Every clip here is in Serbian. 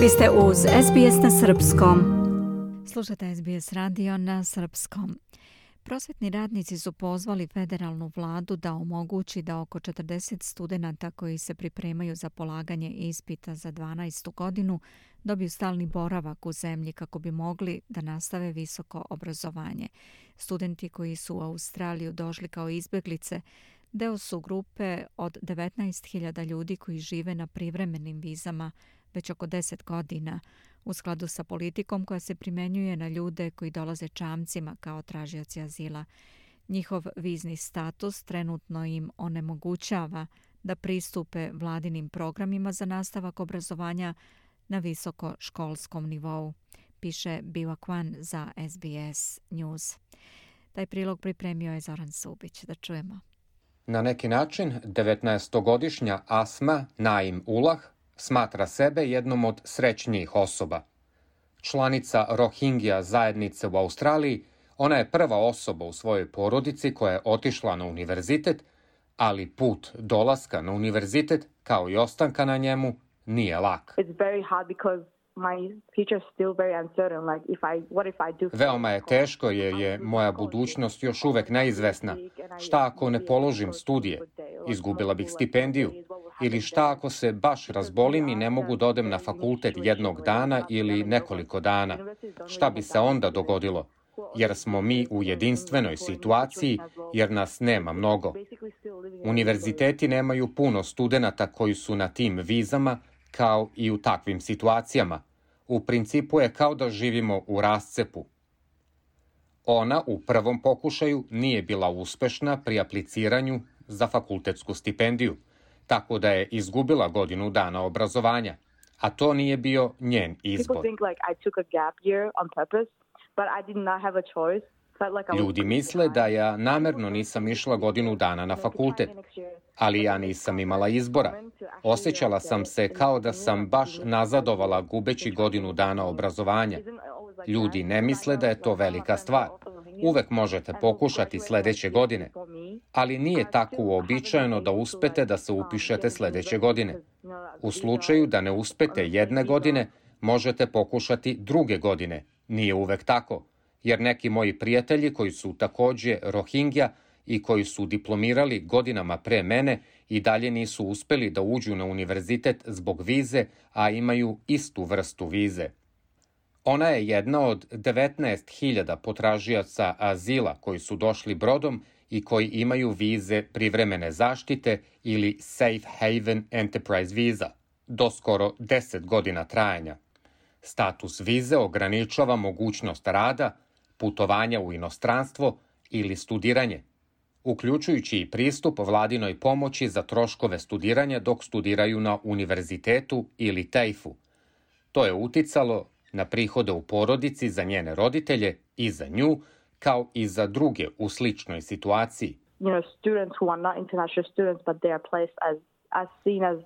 Vi ste uz SBS na Srpskom. Slušate SBS radio na Srpskom. Prosvetni radnici su pozvali federalnu vladu da omogući da oko 40 studenta koji se pripremaju za polaganje ispita za 12. godinu dobiju stalni boravak u zemlji kako bi mogli da nastave visoko obrazovanje. Studenti koji su u Australiju došli kao izbeglice deo su grupe od 19.000 ljudi koji žive na privremenim vizama već oko 10 godina u skladu sa politikom koja se primenjuje na ljude koji dolaze čamcima kao tražioci azila. Njihov vizni status trenutno im onemogućava da pristupe vladinim programima za nastavak obrazovanja na visoko školskom nivou, piše Biwa Kwan za SBS News. Taj prilog pripremio je Zoran Subić. Da čujemo. Na neki način, 19-godišnja Asma Naim Ulah smatra sebe jednom od srećnijih osoba. Članica Rohingya zajednice u Australiji, ona je prva osoba u svojoj porodici koja je otišla na univerzitet, ali put dolaska na univerzitet, kao i ostanka na njemu, nije lak. It's very hard because Veoma je teško jer je moja budućnost još uvek neizvesna. Šta ako ne položim studije? Izgubila bih stipendiju. Ili šta ako se baš razbolim i ne mogu da odem na fakultet jednog dana ili nekoliko dana? Šta bi se onda dogodilo? Jer smo mi u jedinstvenoj situaciji, jer nas nema mnogo. Univerziteti nemaju puno studenta koji su na tim vizama, kao i u takvim situacijama. U principu je kao da živimo u rascepu. Ona u prvom pokušaju nije bila uspešna pri apliciranju za fakultetsku stipendiju, tako da je izgubila godinu dana obrazovanja, a to nije bio njen izbor. Ljudi misle da ja namerno nisam išla godinu dana na fakultet, ali ja nisam imala izbora. Osećala sam se kao da sam baš nazadovala gubeći godinu dana obrazovanja. Ljudi ne misle da je to velika stvar. Uvek možete pokušati sledeće godine, ali nije tako uobičajeno da uspete da se upišete sledeće godine. U slučaju da ne uspete jedne godine, možete pokušati druge godine. Nije uvek tako jer neki moji prijatelji koji su takođe Rohingja i koji su diplomirali godinama pre mene i dalje nisu uspeli da uđu na univerzitet zbog vize, a imaju istu vrstu vize. Ona je jedna od 19.000 potražijaca azila koji su došli brodom i koji imaju vize privremene zaštite ili Safe Haven Enterprise viza, do skoro 10 godina trajanja. Status vize ograničava mogućnost rada, putovanja u inostranstvo ili studiranje, uključujući i pristup vladinoj pomoći za troškove studiranja dok studiraju na univerzitetu ili tejfu. To je uticalo na prihode u porodici za njene roditelje i za nju, kao i za druge u sličnoj situaciji. You know, students who are not international students, but they are placed as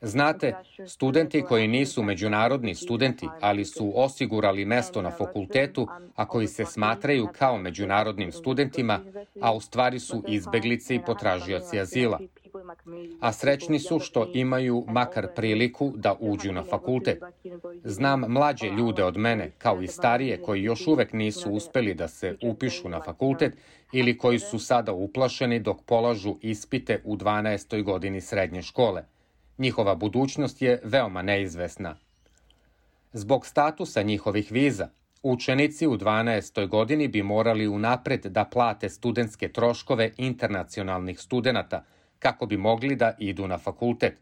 Znate, studenti koji nisu međunarodni studenti, ali su osigurali mesto na fakultetu, a koji se smatraju kao međunarodnim studentima, a u stvari su izbeglice i potražioci azila. A srećni su što imaju makar priliku da uđu na fakultet. Znam mlađe ljude od mene, kao i starije, koji još uvek nisu uspeli da se upišu na fakultet ili koji su sada uplašeni dok polažu ispite u 12. godini srednje škole. Njihova budućnost je veoma neizvesna. Zbog statusa njihovih viza, učenici u 12. godini bi morali unapred da plate studentske troškove internacionalnih studenta kako bi mogli da idu na fakultet.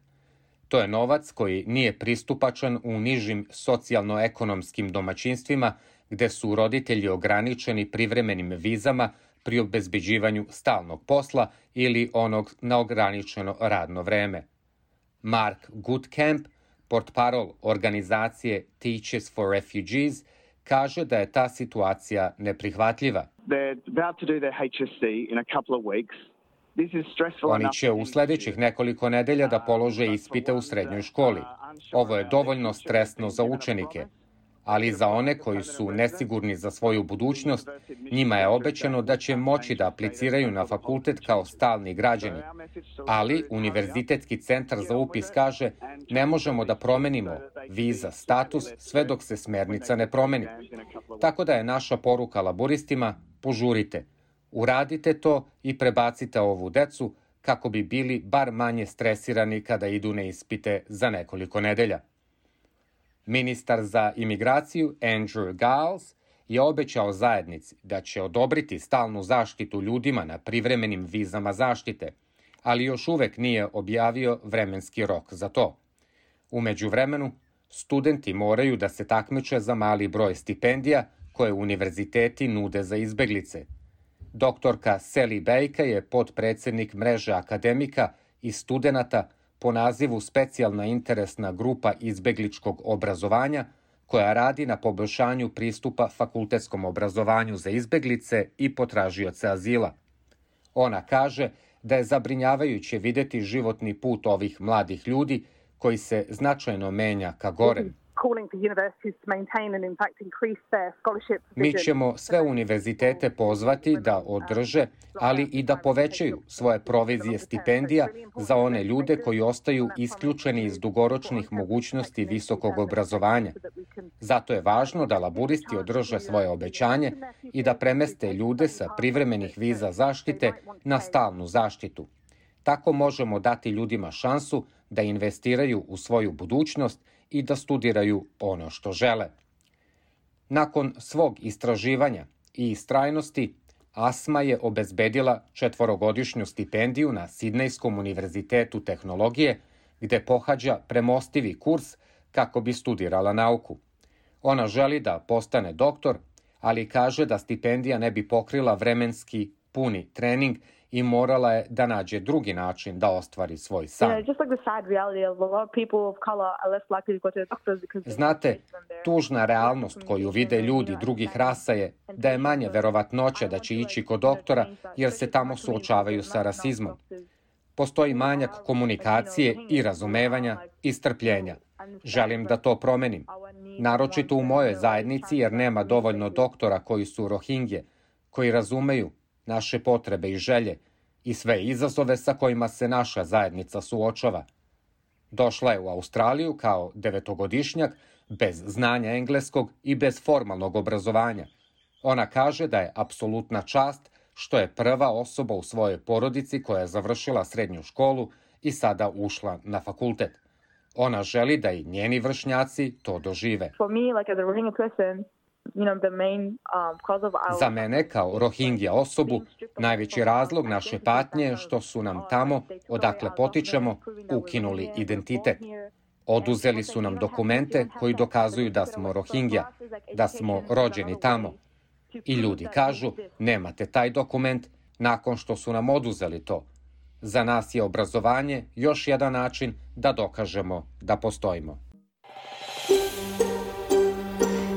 To je novac koji nije pristupačan u nižim socijalno-ekonomskim domaćinstvima gde su roditelji ograničeni privremenim vizama pri obezbeđivanju stalnog posla ili onog na ograničeno radno vreme. Mark Goodcamp, portparol organizacije Teachers for Refugees, kaže da je ta situacija neprihvatljiva. Oni će u sledećih nekoliko nedelja da polože ispite u srednjoj školi. Ovo je dovoljno stresno za učenike, ali za one koji su nesigurni za svoju budućnost, njima je obećano da će moći da apliciraju na fakultet kao stalni građani. Ali Univerzitetski centar za upis kaže ne možemo da promenimo viza status sve dok se smernica ne promeni. Tako da je naša poruka laboristima požurite. Uradite to i prebacite ovu decu kako bi bili bar manje stresirani kada idu na ispite za nekoliko nedelja. Ministar za imigraciju Andrew Giles je obećao zajednici da će odobriti stalnu zaštitu ljudima na privremenim vizama zaštite, ali još uvek nije objavio vremenski rok za to. Umeđu vremenu, studenti moraju da se takmiče za mali broj stipendija koje univerziteti nude za izbeglice. Doktorka Sally Bejka je podpredsednik mreže akademika i studenta po nazivu Specijalna interesna grupa izbegličkog obrazovanja, koja radi na poboljšanju pristupa fakultetskom obrazovanju za izbeglice i potražioce azila. Ona kaže da je zabrinjavajuće videti životni put ovih mladih ljudi koji se značajno menja ka gore. Mi ćemo sve univerzitete pozvati da održe, ali i da povećaju svoje provizije stipendija za one ljude koji ostaju isključeni iz dugoročnih mogućnosti visokog obrazovanja. Zato je važno da laburisti održe svoje obećanje i da premeste ljude sa privremenih viza zaštite na stalnu zaštitu. Tako možemo dati ljudima šansu da investiraju u svoju budućnost i da studiraju ono što žele. Nakon svog istraživanja i istrajnosti, Asma je obezbedila četvorogodišnju stipendiju na Sidnejskom univerzitetu tehnologije, gde pohađa premostivi kurs kako bi studirala nauku. Ona želi da postane doktor, ali kaže da stipendija ne bi pokrila vremenski puni trening i morala je da nađe drugi način da ostvari svoj san. Znate, tužna realnost koju vide ljudi drugih rasa je da je manje verovatnoća da će ići kod doktora jer se tamo suočavaju sa rasizmom. Postoji manjak komunikacije i razumevanja i strpljenja. Želim da to promenim. Naročito u mojoj zajednici jer nema dovoljno doktora koji su rohingje, koji razumeju naše potrebe i želje i sve izazove sa kojima se naša zajednica suočava. Došla je u Australiju kao devetogodišnjak, bez znanja engleskog i bez formalnog obrazovanja. Ona kaže da je apsolutna čast što je prva osoba u svojoj porodici koja je završila srednju školu i sada ušla na fakultet. Ona želi da i njeni vršnjaci to dožive. For me, like as a person, Um, Za mene kao Rohingya osobu, najveći razlog naše patnje je što su nam tamo, odakle potičemo, ukinuli identitet. Oduzeli su nam dokumente koji dokazuju da smo Rohingya, da smo rođeni tamo. I ljudi kažu, nemate taj dokument nakon što su nam oduzeli to. Za nas je obrazovanje još jedan način da dokažemo da postojimo.